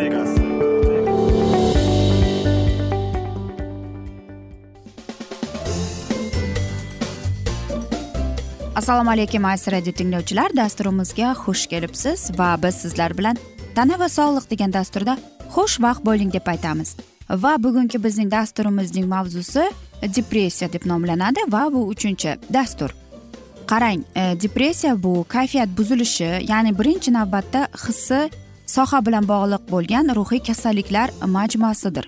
rubrikasi assalomu alaykum aziz radio tinglovchilar. Dasturimizga xush kelibsiz va biz sizlar bilan tana va sog'liq degan dasturda xushvaqt bo'ling deb aytamiz. Va bugungi bizning dasturimizning mavzusi depressiya deb nomlanadi va bu uchinchi dastur. Qarang e, depressiya bu kayfiyat buzilishi ya'ni birinchi navbatda hissi soha bilan bog'liq bo'lgan ruhiy kasalliklar majmuasidir.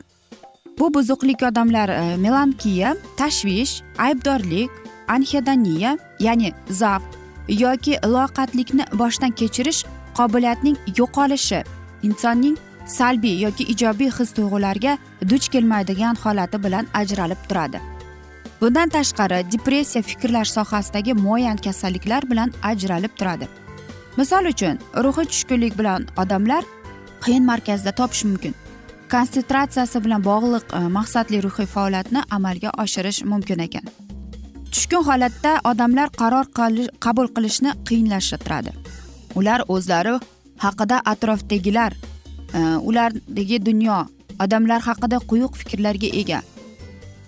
Bu buzuqlik odamlar e, melankiya tashvish aybdorlik anhedoniya ya'ni zavq yoki loqatlikni boshdan kechirish qobiliyatining yo'qolishi insonning salbiy yoki ijobiy his tuyg'ularga duch kelmaydigan holati bilan ajralib turadi. Bundan tashqari depressiya fikrlash sohasidagi muayyan kasalliklar bilan ajralib turadi. Misol uchun ruhiy tushkunlik bilan odamlar qiyin markazda topish mumkin. Konsentratsiyasi bilan bog'liq e, maqsadli ruhiy faoliyatni amalga oshirish mumkin ekan. Tushkun holatda odamlar qaror qabul qilishni qiyinlashtiradi. Ular o'zlari haqida atrofdagilar e, ulardagi dunyo odamlar haqida quyuq fikrlarga ega.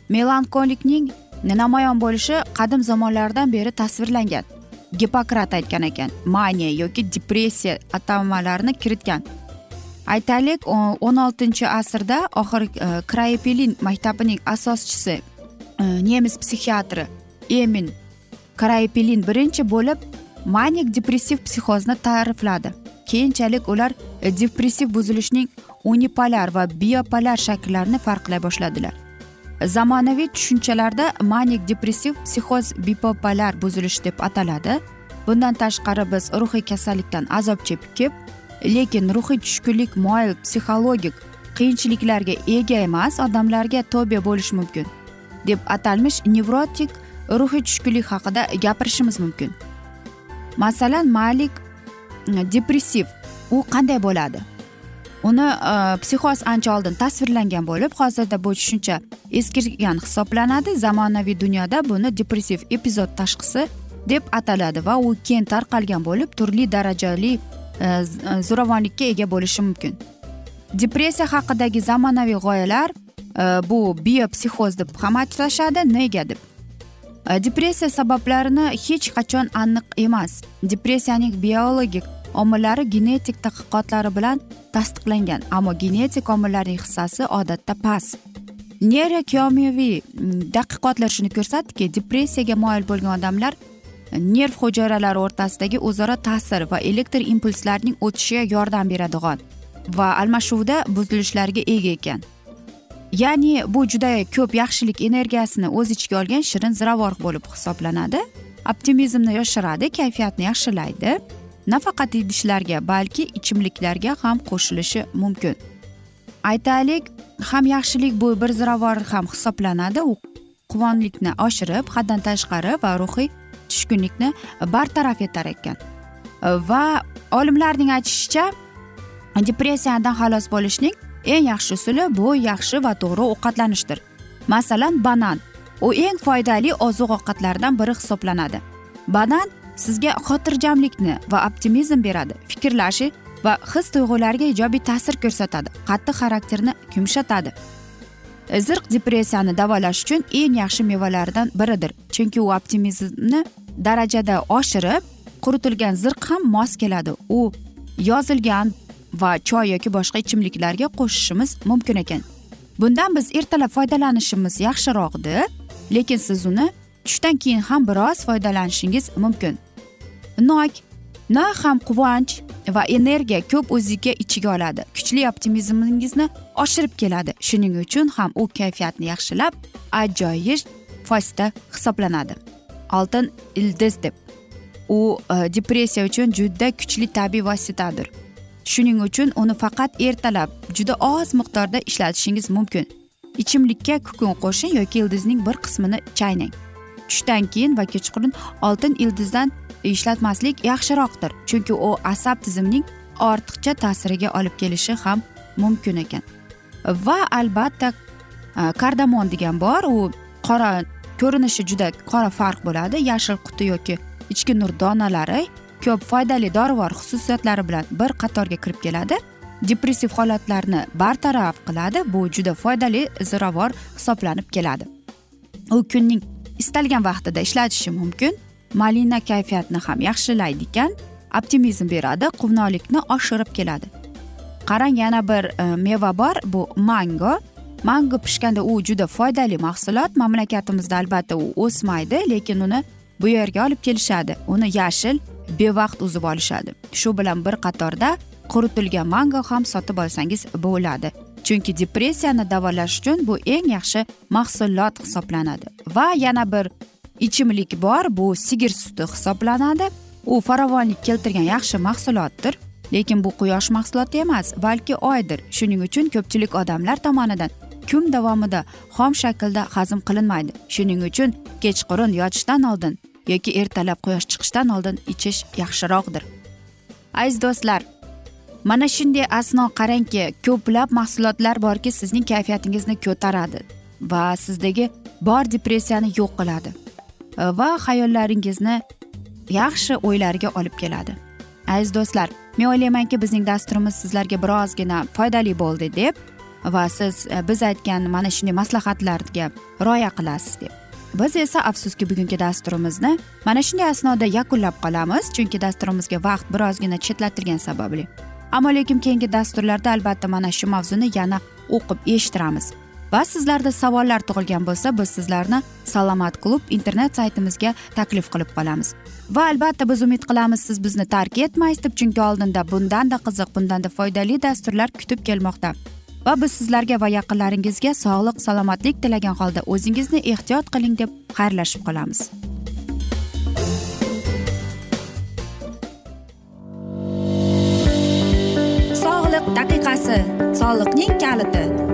Melankolikning namoyon bo'lishi qadim zamonlardan beri tasvirlangan. Gipokrat aytgan ekan maniya yoki depressiya atamalarini kiritgan. Aytaylik o'n oltinchi asrda oxir e, krayepelin maktabining asoschisi e, nemis psixiatri emin krayepelin birinchi bo'lib manik depressiv psixozni ta'rifladi. Keyinchalik ular e, depressiv buzilishning unipolar va biopolar shakllarini farqlay boshladilar. Zamonaviy tushunchalarda manik depressiv psixoz bipopular buzilish deb ataladi. Bundan tashqari biz ruhiy kasallikdan azob chekib lekin ruhiy tushkunlik moyil psixologik qiyinchiliklarga ega emas odamlarga tobe bo'lishi mumkin deb atalmish nevrotik ruhiy tushkunlik haqida gapirishimiz mumkin. Masalan malik depressiv u qanday bo'ladi? Uni e, psixoz ancha oldin tasvirlangan bo'lib hozirda bu tushuncha eskirgan hisoblanadi. Zamonaviy dunyoda buni depressiv epizod tashxisi deb ataladi va u keng tarqalgan bo'lib turli darajali e, e, zo'ravonlikka ega bo'lishi mumkin. Depressiya haqidagi zamonaviy g'oyalar bu biopsixoz deb ham atashadi nega deb? Depressiya sabablarini hech qachon aniq emas. Depressiyaning biologik omillari genetik tadqiqotlari bilan tasdiqlangan ammo genetik omillarning hissasi odatda past. Neyrokimiyaviy mm, tadqiqotlar shuni ko'rsatdiki depressiyaga moyil bo'lgan odamlar mm, nerv hujayralari o'rtasidagi o'zaro ta'sir va elektr impulslarning o'tishiga yordam beradigan va almashuvda buzilishlarga ega ekan. Ya'ni bu juda ko'p yaxshilik energiyasini o'z ichiga olgan shirin ziravor bo'lib hisoblanadi. Optimizmni yoshiradi kayfiyatni yaxshilaydi. Nafaqat idishlarga balki ichimliklarga ham qo'shilishi mumkin. Aytaylik ham yaxshilik bu bir ziravor ham hisoblanadi. U quvonlikni oshirib haddan tashqari va ruhiy tushkunlikni bartaraf etar ekan. Va olimlarning aytishicha depressiyadan xalos bo'lishning eng yaxshi usuli bu yaxshi va to'g'ri ovqatlanishdir. Masalan banan. U eng foydali oziq ovqatlardan biri hisoblanadi. Banan sizga xotirjamlikni va optimizm beradi. Fikrlashi va his tuyg'ularga ijobiy ta'sir ko'rsatadi qattiq xarakterni yumshatadi zirq depressiyani davolash uchun eng yaxshi mevalardan biridir. Chunki u optimizmni darajada oshirib quritilgan zirq ham mos keladi. U yozilgan va choy yoki boshqa ichimliklarga qo'shishimiz mumkin ekan. Bundan biz ertalab foydalanishimiz yaxshiroqdir lekin siz uni tushdan keyin ham biroz foydalanishingiz mumkin nok na ham quvonch va energiya ko'p o'ziga ichiga oladi. Kuchli optimizmingizni oshirib keladi. Shuning uchun ham u kayfiyatni yaxshilab ajoyib vosita hisoblanadi. Oltin ildiz deb. U e, depressiya uchun juda kuchli tabiiy vositadir. Shuning uchun uni faqat ertalab juda oz miqdorda ishlatishingiz mumkin. Ichimlikka kukun qo'shing yoki ildizning bir qismini chaynang. Tushdan keyin va kechqurun oltin ildizdan ishlatmaslik yaxshiroqdir. Chunki u asab tizimining ortiqcha ta'siriga olib kelishi ham mumkin ekan. Va albatta e, kardamon degan bor u qora ko'rinishi juda qora farq bo'ladi. Yashil quti yoki ichki nur donalari ko'p foydali dorivor xususiyatlari bilan bir qatorga kirib keladi. Depressiv holatlarni bartaraf qiladi bu juda foydali ziravor hisoblanib keladi. U kunning istalgan vaqtida ishlatishi mumkin. Malina kayfiyatni ham yaxshilaydi ekan optimizm beradi quvnoqlikni oshirib keladi. Qarang yana bir e, meva bor bu mango. Mango pishganda u juda foydali mahsulot mamlakatimizda albatta u o'smaydi lekin uni bu yerga olib kelishadi. Uni yashil bevaqt uzib olishadi. Shu bilan bir qatorda quritilgan mango ham sotib olsangiz bo'ladi. Chunki depressiyani davolash uchun bu eng yaxshi mahsulot hisoblanadi. Va yana bir ichimlik bor bu sigir suti hisoblanadi. U farovonlik keltirgan yaxshi mahsulotdir. Lekin bu quyosh mahsuloti emas balki oydir. Shuning uchun ko'pchilik odamlar tomonidan kun davomida xom shaklda hazm qilinmaydi. Shuning uchun kechqurun yotishdan oldin yoki ertalab quyosh chiqishdan oldin ichish yaxshiroqdir. Aziz do'stlar mana shunday asno qarangki ko'plab mahsulotlar borki sizning kayfiyatingizni ko'taradi va sizdagi bor depressiyani yo'q qiladi. Va xayollaringizni yaxshi o'ylarga olib keladi. Aziz do'stlar men o'ylaymanki bizning dasturimiz sizlarga birozgina foydali bo'ldi deb va siz e, biz aytgan mana shunday maslahatlarga rioya qilasiz deb. Biz esa afsuski bugungi dasturimizni mana shunday asnoda yakunlab qolamiz chunki dasturimizga vaqt birozgina chetlatilgani sababli. Ammo lekin keyingi dasturlarda albatta mana shu mavzuni yana o'qib eshittiramiz. Va sizlarda savollar tug'ilgan bo'lsa biz sizlarni salomat klub internet saytimizga taklif qilib qolamiz. Va albatta biz umid qilamiz siz bizni tark etmaysiz deb chunki oldinda bundanda qiziq bundanda foydali dasturlar kutib kelmoqda. Va biz sizlarga va yaqinlaringizga sog'lik salomatlik tilagan holda o'zingizni ehtiyot qiling deb xayrlashib qolamiz. Sog'liq daqiqasi. Soliqning kaliti.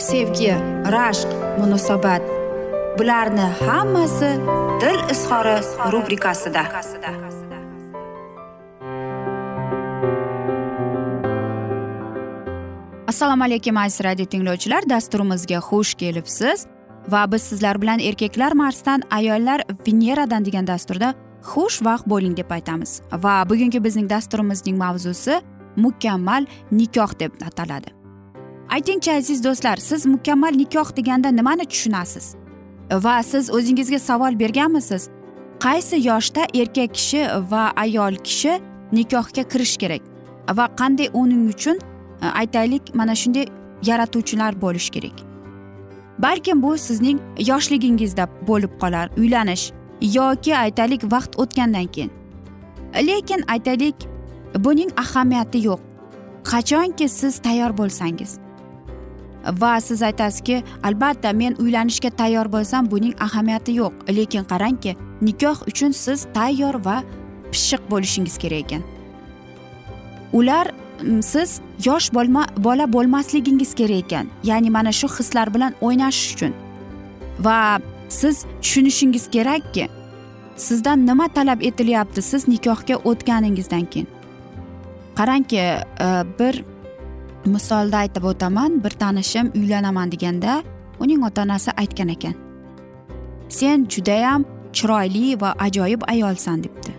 sevgi rashq munosabat. Bularni hammasi dil izhori rubrikasida. Assalomu alaykum aziz radio tinglovchilar. Dasturimizga xush kelibsiz. Va biz sizlar bilan erkaklar marsdan ayollar veneradan degan dasturda xushvaqt bo'ling deb aytamiz. Va bugungi bizning dasturimizning mavzusi mukammal nikoh deb ataladi. Aytingchi aziz do'stlar siz mukammal nikoh deganda nimani tushunasiz? Va siz o'zingizga savol berganmisiz? Qaysi yoshda erkak kishi va ayol kishi nikohga kirish kerak? Va qanday uning uchun e, aytaylik mana shunday yaratuvchilar bo'lishi kerak? Balkim bu sizning yoshligingizda bo'lib qolar uylanish yoki aytaylik vaqt o'tgandan keyin. Lekin aytaylik buning ahamiyati yo'q. Qachonki siz tayyor bo'lsangiz. Va siz aytasizki albatta men uylanishga tayyor bo'lsam buning ahamiyati yo'q. Lekin qarangki nikoh uchun siz tayyor va pishiq bo'lishingiz kerak ekan. Ular siz yosh bo'lma bola bo'lmasligingiz kerak ekan. Ya'ni mana shu hislar bilan o'ynashish uchun. Va siz tushunishingiz kerakki sizdan nima talab etilyapti siz nikohga o'tganingizdan keyin? Qarangki e, bir misolda aytib o'taman bir tanishim uylanaman deganda uning ota onasi aytgan ekan. Sen judayam chiroyli va ajoyib ayolsan debdi.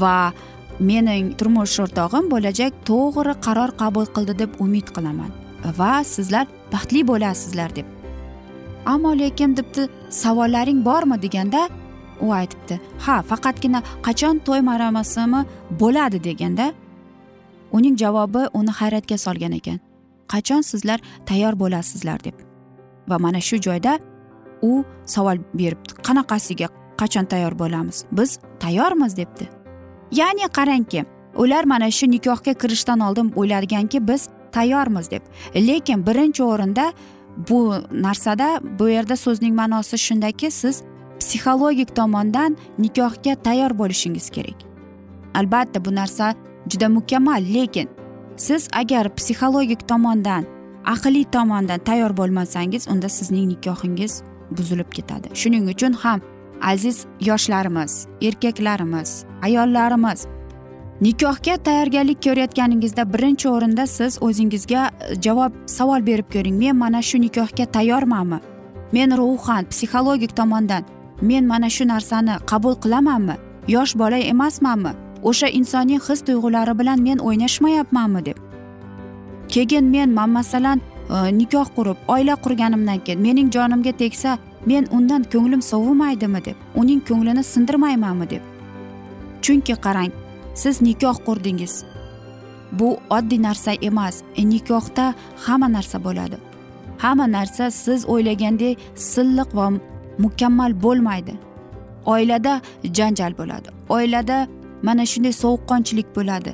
Va mening turmush o'rtog'im bo'lajak to'g'ri qaror qabul qildi deb umid qilaman. Va sizlar baxtli bo'lasizlar deb. Ammo lekin debdi savollaring bormi deganda u aytibdi ha faqatgina qachon to'y marosimi bo'ladi deganda uning javobi uni hayratga solgan ekan. Qachon sizlar tayyor bo'lasizlar deb. Va mana shu joyda u savol beribdi qanaqasiga qachon tayyor bo'lamiz? Biz tayyormiz debdi. Ya'ni qarangki ular mana shu nikohga kirishdan oldin o'ylarganki biz tayyormiz deb. Lekin birinchi o'rinda bu narsada bu yerda so'zning ma'nosi shundaki siz psixologik tomondan nikohga tayyor bo'lishingiz kerak. Albatta bu narsa juda mukammal lekin siz agar psixologik tomondan aqliy tomondan tayyor bo'lmasangiz unda sizning nikohingiz buzilib ketadi. Shuning uchun ham aziz yoshlarimiz erkaklarimiz ayollarimiz nikohga tayyorgarlik ko'rayotganingizda birinchi o'rinda siz o'zingizga e, javob savol berib ko'ring. Men mana shu nikohga tayyormanmi? Men ruhan psixologik tomondan men mana shu narsani qabul qilamanmi? Yosh bola emasmanmi? O'sha insoniy his tuyg'ulari bilan men o'ynashmayapmanmi deb. Keyin men man masalan e, nikoh qurib oila qurganimdan keyin mening jonimga tegsa men undan ko'nglim sovimaydimi deb uning ko'nglini sindirmaymanmi deb. Chunki qarang siz nikoh qurdingiz. Bu oddiy narsa emas e, nikohda hamma narsa bo'ladi. Hamma narsa siz o'ylagandek silliq va mukammal bo'lmaydi. Oilada janjal bo'ladi. Oilada mana shunday sovuqqonchilik bo'ladi.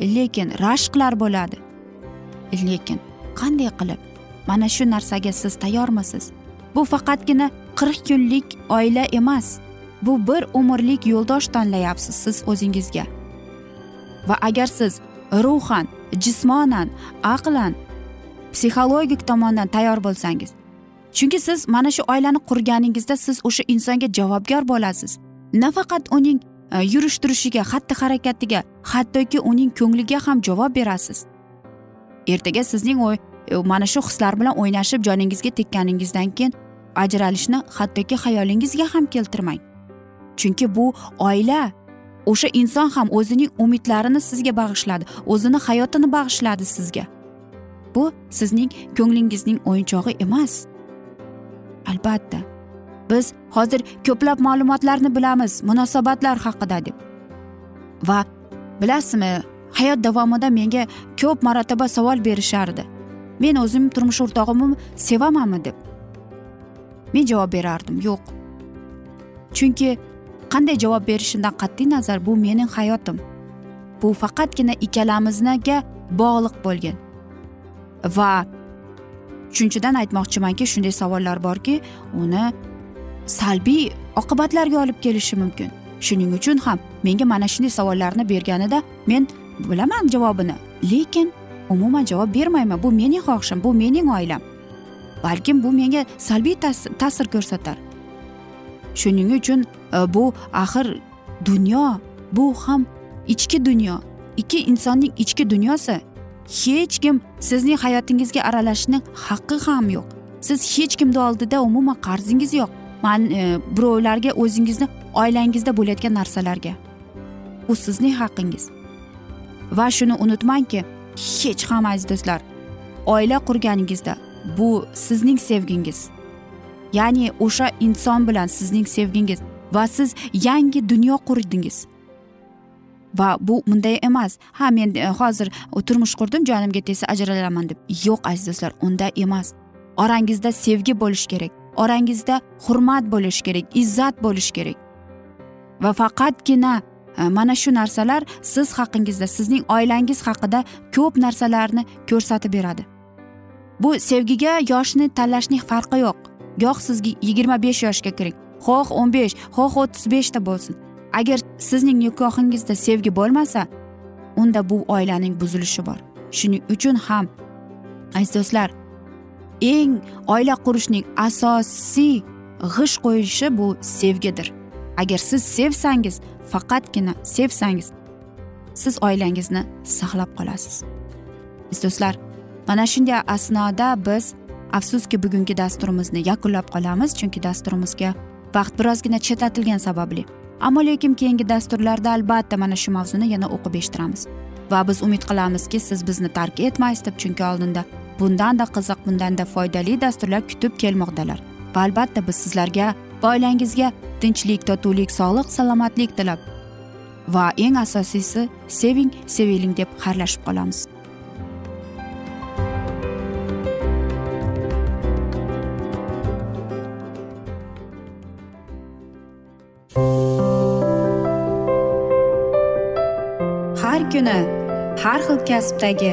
Lekin rashqlar bo'ladi. Lekin qanday qilib? Mana shu narsaga siz tayyormisiz? Bu faqatgina qirq kunlik oila emas. Bu bir umrlik yo'ldosh tanlayapsiz siz o'zingizga. Va agar siz ruhan jismonan aqlan psixologik tomondan tayyor bo'lsangiz chunki siz mana shu oilani qurganingizda siz o'sha insonga javobgar bo'lasiz. Nafaqat uning Э, yurish turishiga xatti harakatiga hattoki uning ko'ngliga ham javob berasiz. Ertaga sizning o'y e, mana shu hislar bilan o'ynashib joningizga tekkaningizdan keyin ajralishni hattoki xayolingizga ham keltirmang. Chunki bu oila o'sha inson ham o'zining umidlarini sizga bag'ishladi o'zini hayotini bag'ishladi sizga. Bu sizning ko'nglingizning o'yinchog'i emas. Albatta. Biz hozir ko'plab ma'lumotlarni bilamiz munosabatlar haqida deb. Va bilasizmi hayot davomida menga ko'p marotaba savol berishardi. Men o'zim turmush o'rtog'imni sevamanmi deb. Men javob berardim yo'q. Chunki qanday javob berishimdan qat'iy nazar bu mening hayotim. Bu faqatgina ikkalamiznaga bog'liq bo'lgan. Va uchinchidan aytmoqchimanki shunday savollar borki uni salbiy oqibatlarga olib kelishi mumkin. Shuning uchun ham menga mana shunday savollarni berganida men bilaman javobini lekin umuman javob bermayman. Bu mening xohishim bu mening oilam. Balkim bu menga salbiy ta'sir ko'rsatar. Shuning uchun e, bu axir dunyo bu ham ichki dunyo. Ikki insonning ichki dunyosi hech kim sizning hayotingizga aralashishni haqqi ham yo'q. Siz hech kimni oldida umuman qarzingiz yo'q. E, birovlarga o'zingizni oilangizda bo'layotgan narsalarga. Bu sizning haqqingiz. Va shuni unutmangki hech ham aziz do'stlar oila qurganingizda bu sizning sevgingiz. Ya'ni o'sha inson bilan sizning sevgingiz va siz yangi dunyo qurdingiz. Va bu bunday emas. Ha men e, hozir turmush qurdim jonimga tegsa ajralaman deb. Yo'q aziz do'stlar unday emas. Orangizda sevgi bo'lishi kerak. Orangizda hurmat bo'lishi kerak izzat bo'lishi kerak. Va faqatgina e, mana shu narsalar siz haqingizda sizning oilangiz haqida ko'p narsalarni ko'rsatib beradi. Bu sevgiga yoshni tanlashning farqi yo'q. Goh sizga yigirma besh yoshga kiring xoh o'n besh xoh o'ttiz beshda bo'lsin. Agar sizning nikohingizda sevgi bo'lmasa unda bu oilaning buzilishi bor. Shuning uchun ham aziz do'stlar eng oila qurishning asosiy g'isht qo'yishi bu sevgidir. Agar siz sevsangiz faqatgina sevsangiz siz oilangizni saqlab qolasiz. Aziz do'stlar mana shunday asnoda biz afsuski bugungi dasturimizni yakunlab qolamiz chunki dasturimizga vaqt birozgina chetlatilgani sababli. Ammo lekin keyingi dasturlarda albatta mana shu mavzuni yana o'qib eshittiramiz. Va biz umid qilamizki siz bizni tark etmaysiz deb chunki oldinda bundanda qiziq bundanda foydali dasturlar kutib kelmoqdalar. Va albatta biz sizlarga va oilangizga tinchlik totuvlik sog'lik salomatlik tilab va eng asosiysi seving seviling deb xayrlashib qolamiz. Har kuni har xil kasbdagi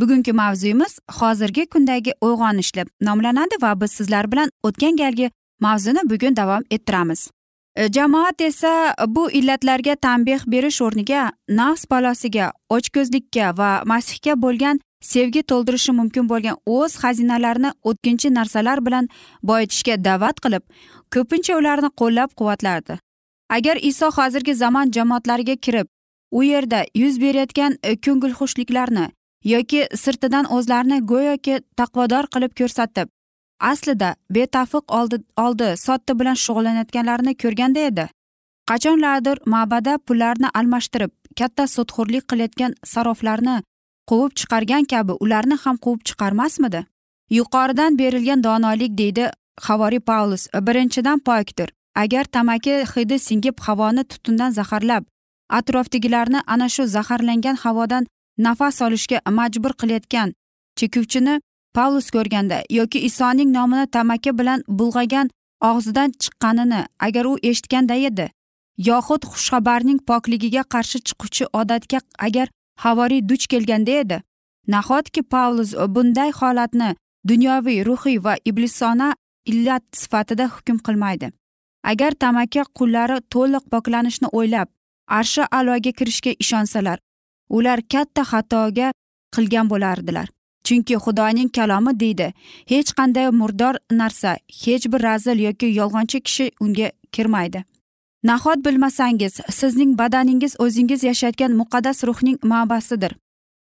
bugungi mavzuyimiz hozirgi kundagi uyg'onish deb nomlanadi va biz sizlar bilan o'tgan galgi mavzuni bugun davom ettiramiz. E, jamoat esa bu illatlarga tanbeh berish o'rniga nafs balosiga ochko'zlikka va masihga bo'lgan sevgi to'ldirishi mumkin bo'lgan o'z xazinalarini o'tkinchi narsalar bilan boyitishga da'vat qilib ko'pincha ularni qo'llab quvvatlardi agar iso hozirgi zamon jamoatlariga kirib u yerda yuz berayotgan e, ko'ngilxushliklarni yoki sirtidan o'zlarini go'yoki taqvodor qilib ko'rsatib aslida betafiq oldi oldi sotti bilan shug'ullanayotganlarini ko'rganda edi. Qachonlardir ma'bada pullarni almashtirib katta sudxo'rlik qilayotgan saroflarni quvib chiqargan kabi ularni ham quvib chiqarmasmidi? Yuqoridan berilgan donolik deydi havoriy paulus birinchidan pokdir. Agar tamaki hidi singib havoni tutundan zaharlab atrofdagilarni ana shu zaharlangan havodan nafas olishga majbur qilayotgan chekuvchini paulus ko'rganda yoki isoning nomini tamaki bilan bulg'agan og'zidan chiqqanini agar u eshitganda edi yoxud xushxabarning pokligiga qarshi chiquvchi odatga agar havoriy duch kelganda edi nahotki pavlus bunday holatni dunyoviy ruhiy va iblisona illat sifatida hukm qilmaydi? Agar tamaki qullari to'liq poklanishni o'ylab arshi aloga kirishga ishonsalar ular katta xatoga qilgan bo'lardilar. Chunki xudoning kalomi deydi hech qanday murdor narsa hech bir razil yoki yolg'onchi kishi unga kirmaydi. Nahot bilmasangiz sizning badaningiz o'zingiz yashayotgan muqaddas ruhning ma'basidir.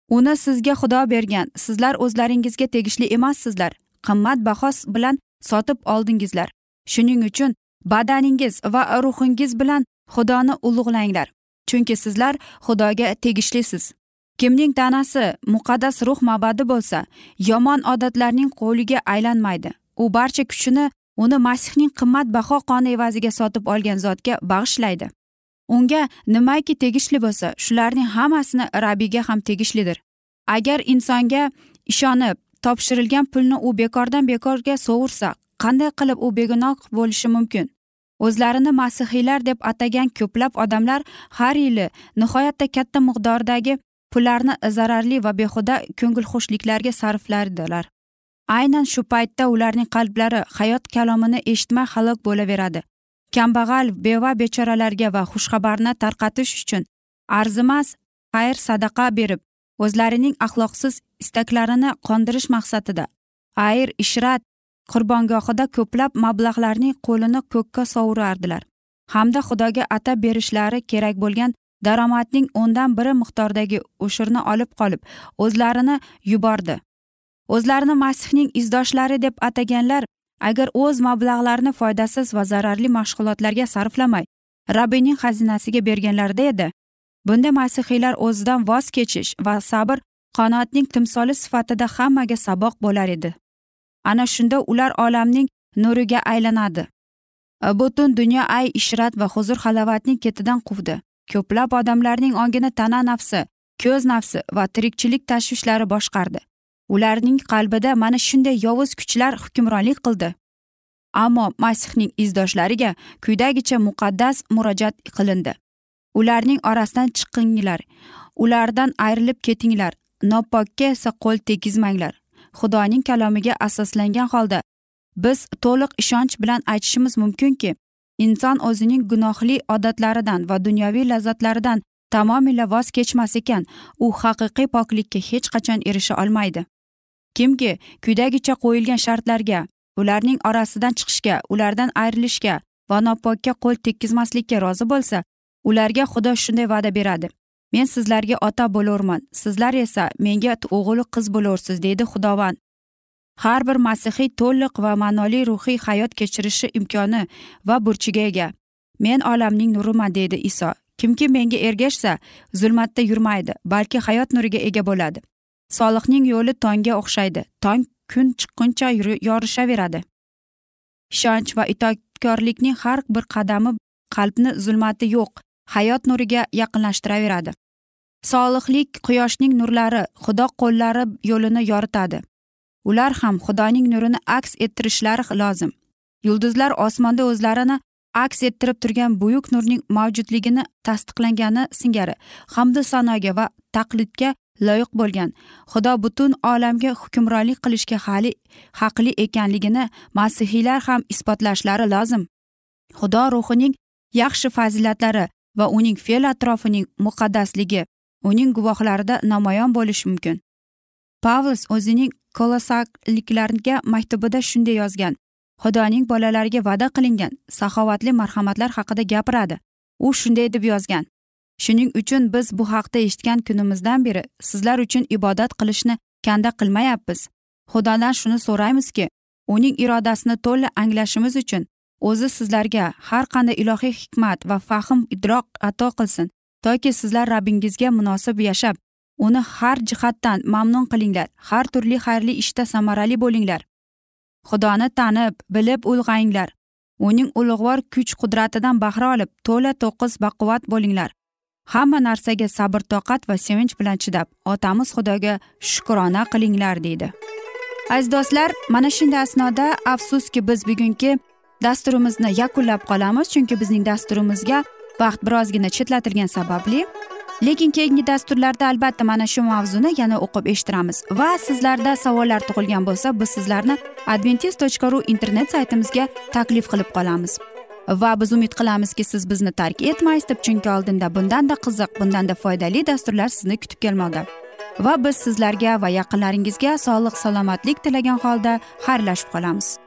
Uni sizga xudo bergan sizlar o'zlaringizga tegishli emassizlar qimmatbaho bilan sotib oldingizlar. Shuning uchun badaningiz va ruhingiz bilan xudoni ulug'langlar. Chunki sizlar xudoga tegishlisiz. Kimning tanasi muqaddas ruh mabadi bo'lsa yomon odatlarning qo'liga aylanmaydi. U barcha kuchini uni masihning qimmatbaho qoni evaziga sotib olgan zotga bag'ishlaydi. Unga nimaki tegishli bo'lsa shularning hammasini rabbiyga ham tegishlidir. Agar insonga ishonib topshirilgan pulni u bekordan bekorga sovursa qanday qilib u begunoh bo'lishi mumkin? O'zlarini masihiylar deb atagan ko'plab odamlar har yili nihoyatda katta miqdordagi pullarni zararli va behuda ko'ngilxushliklarga sarflardilar. Aynan shu paytda ularning qalblari hayot kalomini eshitmay halok bo'laveradi. Kambag'al beva bechoralarga va xushxabarni tarqatish uchun arzimas xayr sadaqa berib o'zlarining axloqsiz istaklarini qondirish maqsadida ayr ishrat qurbongohida ko'plab mablag'larning qo'lini ko'kka sovurardilar. Hamda xudoga atab berishlari kerak bo'lgan daromadning o'ndan biri miqdordagi o'shirni olib qolib o'zlarini yubordi. O'zlarini masihning izdoshlari deb ataganlar agar o'z mablag'larini foydasiz va zararli mashg'ulotlarga sarflamay rabbiyning xazinasiga berganlarida edi. Bunda masihiylar o'zidan voz kechish va sabr qanoatning timsoli sifatida hammaga saboq bo'lar edi. Ana shunda ular olamning nuriga aylanadi. E, butun dunyo ay ishrat va huzur halovatning ketidan quvdi. Ko'plab odamlarning ongini tana nafsi ko'z nafsi va tirikchilik tashvishlari boshqardi. Ularning qalbida mana shunday yovuz kuchlar hukmronlik qildi. Ammo masihning izdoshlariga quyidagicha muqaddas murojaat qilindi. Ularning orasidan chiqinglar ulardan ayrilib ketinglar nopokka esa qo'l tegizmanglar. Xudoning kalomiga asoslangan holda biz to'liq ishonch bilan aytishimiz mumkinki inson o'zining gunohli odatlaridan va dunyoviy lazzatlaridan tamomila voz kechmas ekan. U haqiqiy poklikka hech qachon erisha olmaydi. Kimki quyidagicha qo'yilgan shartlarga ularning orasidan chiqishga ulardan ayrilishga va nopokka qo'l tekkizmaslikka rozi bo'lsa ularga xudo shunday va'da beradi. Men sizlarga ota bo'lurman. Sizlar esa menga o'g'il qiz bo'lursiz deydi xudovand har bir masihiy to'liq va ma'noli ruhiy hayot kechirishi imkoni va burchiga ega. Men olamning nuriman deydi iso. Kimki menga ergashsa zulmatda yurmaydi balki hayot nuriga ega bo'ladi. Solihning yo'li tongga o'xshaydi. Tong kun chiqquncha yorishaveradi. Ishonch va itoatkorlikning har bir qadami qalbni zulmati yo'q. Hayot nuriga yaqinlashtiraveradi. Solihlik quyoshning nurlari xudo qo'llari yo'lini yoritadi. Ular ham xudoning nurini aks ettirishlari lozim. Yulduzlar osmonda o'zlarini aks ettirib turgan buyuk nurning mavjudligini tasdiqlangani singari hamdu sanoga va taqlidga loyiq bo'lgan xudo butun olamga hukmronlik qilishga hali haqli ekanligini masihiylar ham isbotlashlari lozim. Xudo ruhining yaxshi fazilatlari va uning fe'l atrofining muqaddasligi uning guvohlarida namoyon bo'lishi mumkin. Pavlos o'zining kolosakliklarga maktubida shunday yozgan xudoning bolalariga va'da qilingan saxovatli marhamatlar haqida gapiradi. U shunday deb yozgan shuning uchun biz bu haqda eshitgan kunimizdan beri sizlar uchun ibodat qilishni kanda qilmayapmiz. Xudodan shuni so'raymizki uning irodasini to'la anglashimiz uchun o'zi sizlarga har qanday ilohiy hikmat va fahm idroq ato qilsin toki sizlar rabbingizga munosib yashab uni har jihatdan mamnun qilinglar har turli xayrli ishda samarali bo'linglar. Xudoni tanib bilib ulg'ayinglar. Uning ulug'vor kuch qudratidan bahra olib to'la to'qqiz baquvvat bo'linglar. Hamma narsaga sabr toqat va sevinch bilan chidab otamiz xudoga shukrona qilinglar deydi. Aziz do'stlar mana shunday asnoda afsuski biz bugungi dasturimizni yakunlab qolamiz chunki bizning dasturimizga vaqt birozgina chetlatilgani sababli. Lekin keyingi dasturlarda albatta mana shu mavzuni yana o'qib eshittiramiz. Va sizlarda savollar tug'ilgan bo'lsa biz sizlarni adventis tochka ru internet saytimizga taklif qilib qolamiz. Va biz umid qilamizki siz bizni tark etmaysiz deb chunki oldinda bundanda qiziq bundanda foydali dasturlar sizni kutib kelmoqda. Va biz sizlarga va yaqinlaringizga sog'lik salomatlik tilagan holda xayrlashib qolamiz.